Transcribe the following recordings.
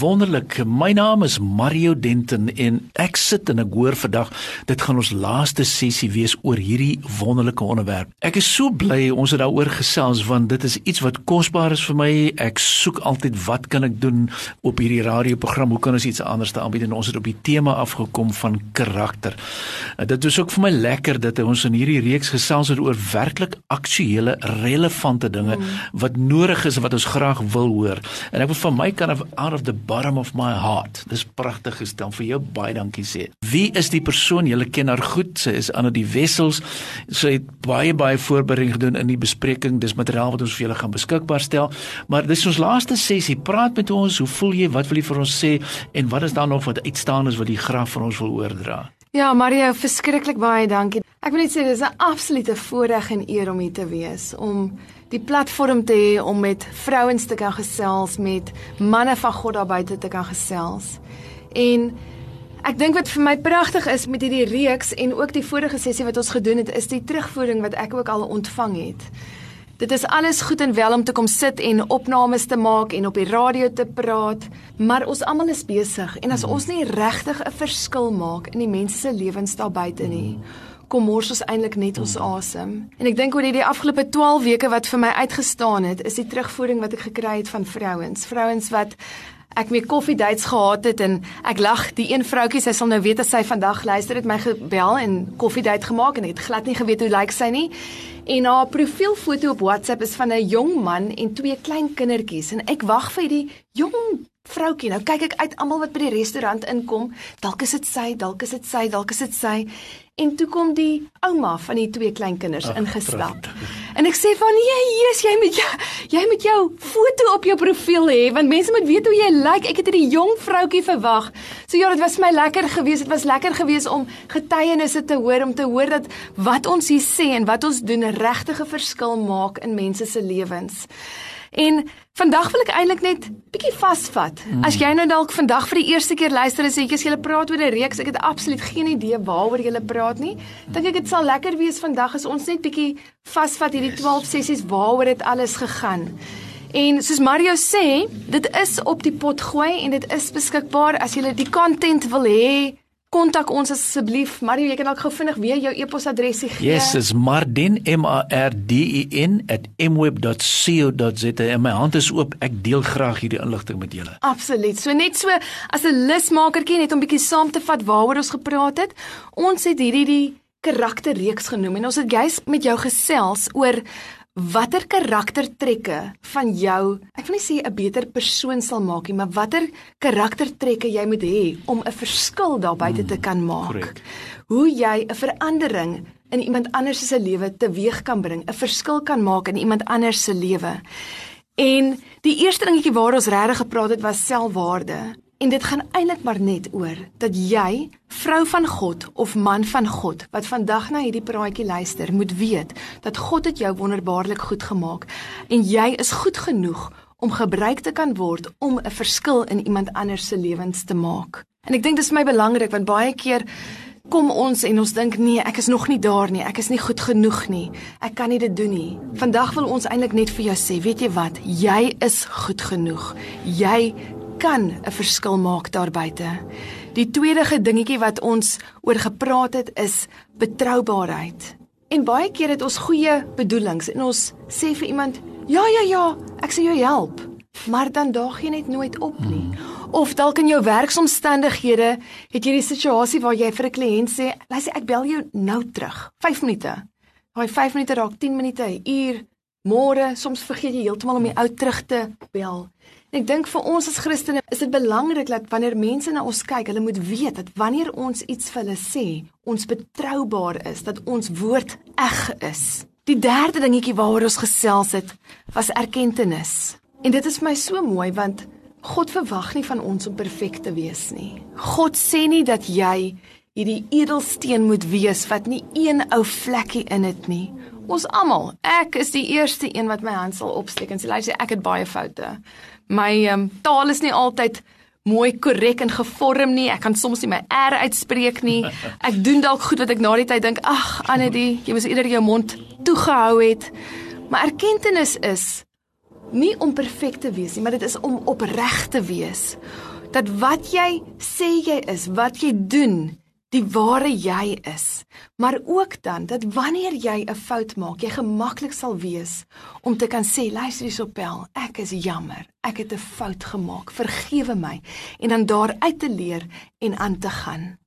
Wonderlik. My naam is Mario Denton en ek sit en ek hoor vandag dit gaan ons laaste sessie wees oor hierdie wonderlike onderwerp. Ek is so bly ons het daaroor gesels want dit is iets wat kosbaar is vir my. Ek soek altyd wat kan ek doen op hierdie radioprogram? Hoe kan ons iets anders te aanbied en ons het op die tema afgekom van karakter. Dit is ook vir my lekker dat ons in hierdie reeks gesels het oor werklik aktuele relevante dinge mm. wat nodig is en wat ons graag wil hoor. En ek wil van my kant af out of the bottom of my heart. Dis pragtig gestel vir jou baie dankie sê. Wie is die persoon? Julle ken haar goed. Sy is aan die wessels. Sy het baie baie voorbereiding gedoen in die bespreking. Dis materiaal wat ons vir julle gaan beskikbaar stel. Maar dis ons laaste sessie. Praat met ons. Hoe voel jy? Wat wil jy vir ons sê? En wat is daar nog wat uitstaan is wat die graf van ons wil oordra? Ja, Mario, verskriklik baie dankie. Ek wil net sê dis 'n absolute voorreg en eer om hier te wees om die platform te hê om met vrouens te kan gesels, met manne van God daar buite te kan gesels. En ek dink wat vir my pragtig is met hierdie reeks en ook die vorige sessie wat ons gedoen het, is die terugvoering wat ek ook al ontvang het. Dit is alles goed en wel om te kom sit en opnames te maak en op die radio te praat, maar ons almal is besig en as ons nie regtig 'n verskil maak in die mense se lewens daar buite nie, kom mors ons eintlik net ons asem. En ek dink oor hierdie afgelope 12 weke wat vir my uitgestaan het, is die terugvoering wat ek gekry het van vrouens, vrouens wat ek mee koffiedates gehad het en ek lag die een vroutjie sy sal nou weet as sy vandag luister het my gebel en koffiedate gemaak en het glad nie geweet hoe lyk sy nie. En haar profielfoto op WhatsApp is van 'n jong man en twee klein kindertjies. En ek wag vir die jong vroutjie nou kyk ek uit almal wat by die restaurant inkom. Dalk is dit sy dalk is dit sy dalk is dit sy En toe kom die ouma van die twee kleinkinders ingestap. En ek sê van nee, Jesus, jy moet jou, jy moet jou foto op jou profiel hê want mense moet weet hoe jy lyk. Like. Ek het hierdie jong vroutjie verwag. So ja, dit was my lekker geweest. Dit was lekker geweest om getuienisse te hoor, om te hoor dat wat ons hier sê en wat ons doen 'n regte verskil maak in mense se lewens. En vandag wil ek eintlik net bietjie vasvat. Mm. As jy nou dalk vandag vir die eerste keer luister en sê jy julle praat oor 'n reeks, ek het absoluut geen idee waaroor julle praat nie. Dink ek dit sal lekker wees vandag as ons net bietjie vasvat hierdie 12 sessies waaroor dit alles gegaan. En soos Mario sê, dit is op die pot gooi en dit is beskikbaar as jy die content wil hê kontak ons asseblief. Mario, jy kan dalk gou vinnig weer jou e-posadresie gee. Yes, is Mardin M A R D I N @mweb.co.za. En my hand is oop. Ek deel graag hierdie inligting met julle. Absoluut. So net so as 'n lusmakertjie net om bietjie saam te vat waaroor ons gepraat het. Ons het hierdie die karakterreeks genoem en ons het juis met jou gesels oor watter karaktertrekke van jou, ek wil nie sê 'n beter persoon sal maak nie, maar watter karaktertrekke jy moet hê om 'n verskil daar buite te kan maak. Correct. Hoe jy 'n verandering in iemand anders se lewe teweeg kan bring, 'n verskil kan maak in iemand anders se lewe. En die eerste dingetjie waar ons regtig gepraat het was selfwaarde. En dit gaan eintlik maar net oor dat jy, vrou van God of man van God, wat vandag na hierdie praatjie luister, moet weet dat God het jou wonderbaarlik goed gemaak en jy is goed genoeg om gebruik te kan word om 'n verskil in iemand anders se lewens te maak. En ek dink dit is my belangrik want baie keer kom ons en ons dink nee, ek is nog nie daar nie, ek is nie goed genoeg nie. Ek kan nie dit doen nie. Vandag wil ons eintlik net vir jou sê, weet jy wat? Jy is goed genoeg. Jy kan 'n verskil maak daar buite. Die tweede dingetjie wat ons oor gepraat het is betroubaarheid. En baie keer het ons goeie bedoelings en ons sê vir iemand, "Ja, ja, ja, ek sal jou help." Maar dan daag jy net nooit op nie. Of dalk in jou werksomstandighede het jy die situasie waar jy vir 'n kliënt sê, "Luister, ek bel jou nou terug. 5 minute." Daai 5 minute raak 10 minute, 'n uur, môre, soms vergeet jy heeltemal om die ou terug te bel. Ek dink vir ons as Christene is dit belangrik dat wanneer mense na ons kyk, hulle moet weet dat wanneer ons iets vir hulle sê, ons betroubaar is, dat ons woord eg is. Die derde dingetjie waaroor ons gesels het, was erkenning. En dit is vir my so mooi want God verwag nie van ons om perfek te wees nie. God sê nie dat jy hierdie edelsteen moet wees wat nie een ou vlekkie in dit nie. Ons almal, ek is die eerste een wat my hand sal opsteek en sê luister, ek het baie foute. My um, taal is nie altyd mooi korrek en gevorm nie. Ek kan soms nie my R uitspreek nie. Ek doen dalk goed wat ek na die tyd dink, ag Annetjie, jy moes eerder jou mond toegehou het. Maar erkenning is nie om perfek te wees nie, maar dit is om opreg te wees. Dat wat jy sê jy is, wat jy doen, die ware jy is. Maar ook dan dat wanneer jy 'n fout maak, jy gemaklik sal wees om te kan sê, luister hiersopel, ek is jammer. Ek het 'n fout gemaak. Vergewe my en dan daaruit te leer en aan te gaan.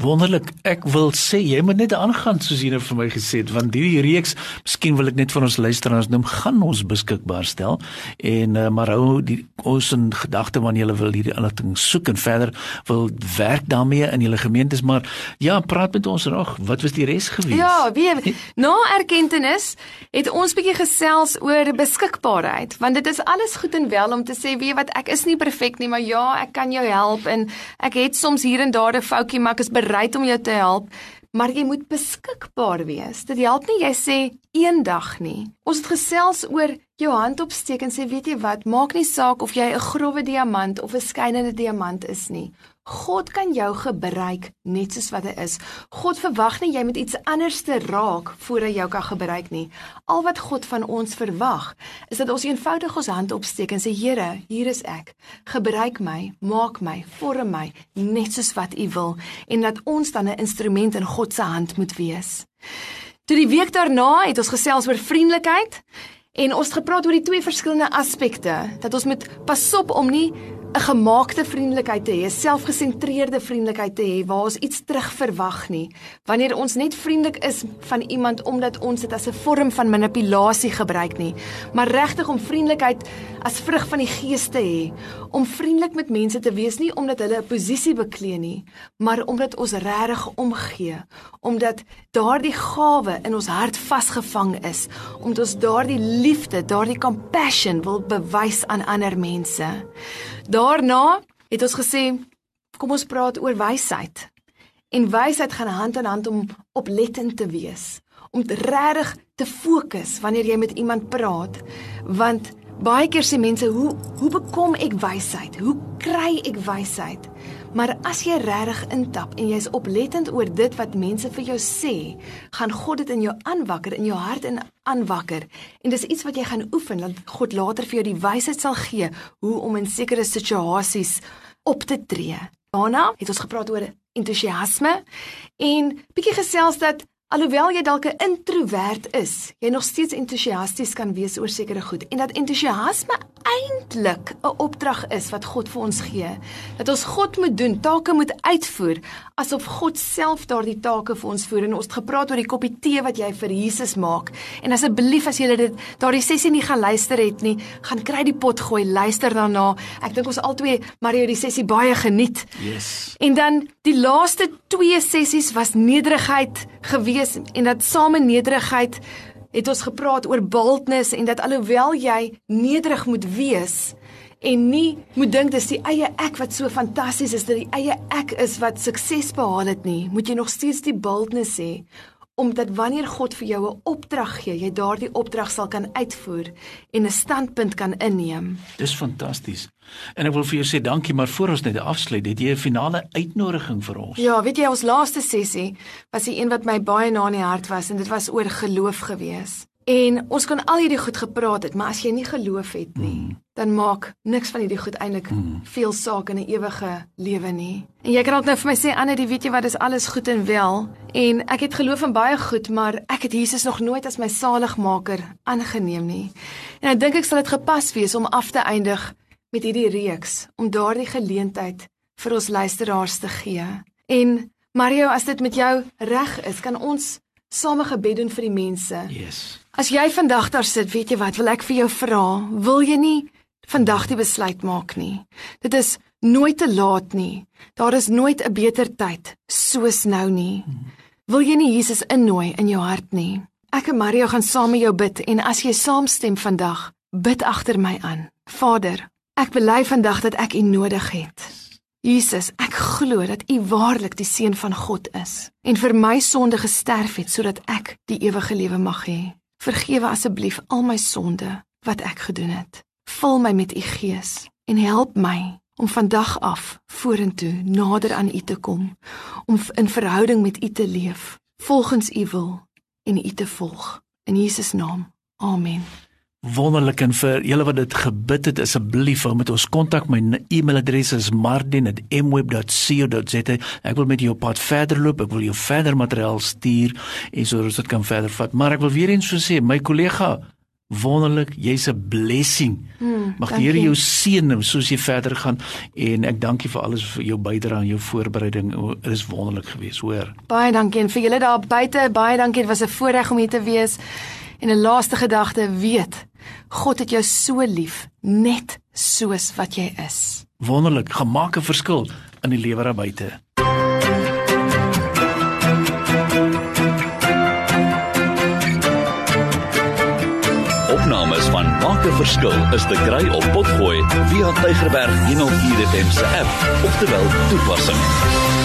Wonderlik. Ek wil sê jy moet net aangaan soos jy nou vir my gesê het want hierdie reeks, miskien wil ek net vir ons luisteraars noem, gaan ons beskikbaar stel. En uh, maar hou die ons in gedagte wanneer jy wil hierdie inligting soek en verder wil werk daarmee in julle gemeentes, maar ja, praat met ons reg. Wat was die res gewees? Ja, wie na erkenning het ons bietjie gesels oor beskikbaarheid, want dit is alles goed en wel om te sê, weet wat, ek is nie perfek nie, maar ja, ek kan jou help en ek het soms hier en daar 'n foutjie, maar ek is bereid om jou te help, maar jy moet beskikbaar wees. Dit help nie jy sê eendag nie. Ons het gesels oor jou hand opsteek en sê weet jy wat, maak nie saak of jy 'n grouwe diamant of 'n skynende diamant is nie. God kan jou gebruik net soos wat hy is. God verwag nie jy moet iets anders te raak voor hy jou kan gebruik nie. Al wat God van ons verwag, is dat ons eenvoudig ons hand opsteek en sê Here, hier is ek. Gebruik my, maak my, vorm my net soos wat U wil en dat ons dan 'n instrument in God se hand moet wees. Toe die week daarna het ons gesels oor vriendelikheid en ons het gepraat oor die twee verskillende aspekte dat ons moet pasop om nie 'n gemaakte vriendelikheid te hê, selfgesentreerde vriendelikheid te hê waar ons iets terugverwag nie. Wanneer ons net vriendelik is van iemand omdat ons dit as 'n vorm van manipulasie gebruik nie, maar regtig om vriendelikheid as vrug van die Gees te hê, om vriendelik met mense te wees nie omdat hulle 'n posisie beklee nie, maar omdat ons regtig omgee, omdat daardie gawe in ons hart vasgevang is, omdat ons daardie liefde, daardie compassion wil bewys aan ander mense. Daarna het ons gesê kom ons praat oor wysheid. En wysheid gaan hand aan hand om oplettend te wees, om regtig te fokus wanneer jy met iemand praat, want baie keer sê mense, "Hoe hoe bekom ek wysheid? Hoe kry ek wysheid?" Maar as jy regtig intap en jy's oplettend oor dit wat mense vir jou sê, gaan God dit in jou aanwakker, in jou hart en aanwakker. En dis iets wat jy gaan oefen dat God later vir jou die wysheid sal gee hoe om in sekere situasies op te tree. Daarna het ons gepraat oor entoesiasme en bietjie gesels dat Alhoewel jy dalk 'n introwert is, jy nog steeds entoesiasties kan wees oor sekere goed en dat entoesiasme eintlik 'n opdrag is wat God vir ons gee. Dat ons God moet doen, take moet uitvoer asof God self daardie take vir ons voer en ons het gepraat oor die koppie tee wat jy vir Jesus maak. En asseblief as jy dit daardie sessie nie gaan luister het nie, gaan kry die pot gooi, luister daarna. Ek dink ons albei Mario die sessie baie geniet. Yes. En dan die laaste twee sessies was nederigheid gewees wees en dat same nederigheid het ons gepraat oor boldness en dat alhoewel jy nederig moet wees en nie moet dink dis die eie ek wat so fantasties is dat die eie ek is wat sukses behaal het nie moet jy nog steeds die boldness hê omdat wanneer God vir jou 'n opdrag gee, jy daardie opdrag sal kan uitvoer en 'n standpunt kan inneem. Dis fantasties. En ek wil vir jou sê dankie, maar voor ons net afsluit, het jy 'n finale uitnodiging vir ons? Ja, weet jy, ons laaste sessie was die een wat my baie na in die hart was en dit was oor geloof gewees. En ons kan al hierdie goed gepraat het, maar as jy nie geloof het nie, mm. dan maak niks van hierdie goed eintlik mm. veel saak in 'n ewige lewe nie. En jy kan ook nou vir my sê Anne, jy weet jy wat, dis alles goed en wel. En ek het geloof in baie goed, maar ek het Jesus nog nooit as my saligmaker aangeneem nie. En ek dink ek sal dit gepas wees om af te eindig met hierdie reeks om daardie geleentheid vir ons luisteraars te gee. En Mario, as dit met jou reg is, kan ons same gebed doen vir die mense. Yes. As jy vandag daar sit, weet jy wat, wil ek vir jou vra, wil jy nie vandag die besluit maak nie? Dit is nooit te laat nie. Daar is nooit 'n beter tyd soos nou nie. Wil jy nie Jesus innooi in jou hart nie? Ek en Mario gaan saam met jou bid en as jy saamstem vandag, bid agter my aan. Vader, ek bely vandag dat ek U nodig het. Jesus, ek glo dat U waarlik die seun van God is en vir my sonde gesterf het sodat ek die ewige lewe mag hê. Vergewe asseblief al my sonde wat ek gedoen het. Vul my met U Gees en help my om vandag af vorentoe nader aan U te kom, om in verhouding met U te leef, volgens U wil en U te volg. In Jesus naam. Amen. Wonderlik en vir julle wat dit gebid het asseblief hou met ons kontak. My e-mailadres is mardin@mweb.co.za ek wil met jou pad verder loop. Ek wil jou verder materiaal stuur en sodat ons dit kan verder vat. Maar ek wil weer eens so sê my kollega wonderlik jy's 'n blessing. Hmm, mag die dankie. Here jou seën soos jy verder gaan en ek dank jou vir alles vir jou bydrae en jou voorbereiding. Dit is wonderlik geweest hoor. Baie dankie en vir julle daar buite, baie dankie. Dit was 'n voorreg om hier te wees. En 'n laaste gedagte, weet, God het jou so lief, net soos wat jy is. wonderlik gemaak 'n verskil in die lewe daar buite Opnames van Maak 'n Verskil is te kry op Potgooi via Tygerberg 104 FM se app of te wel toepassing.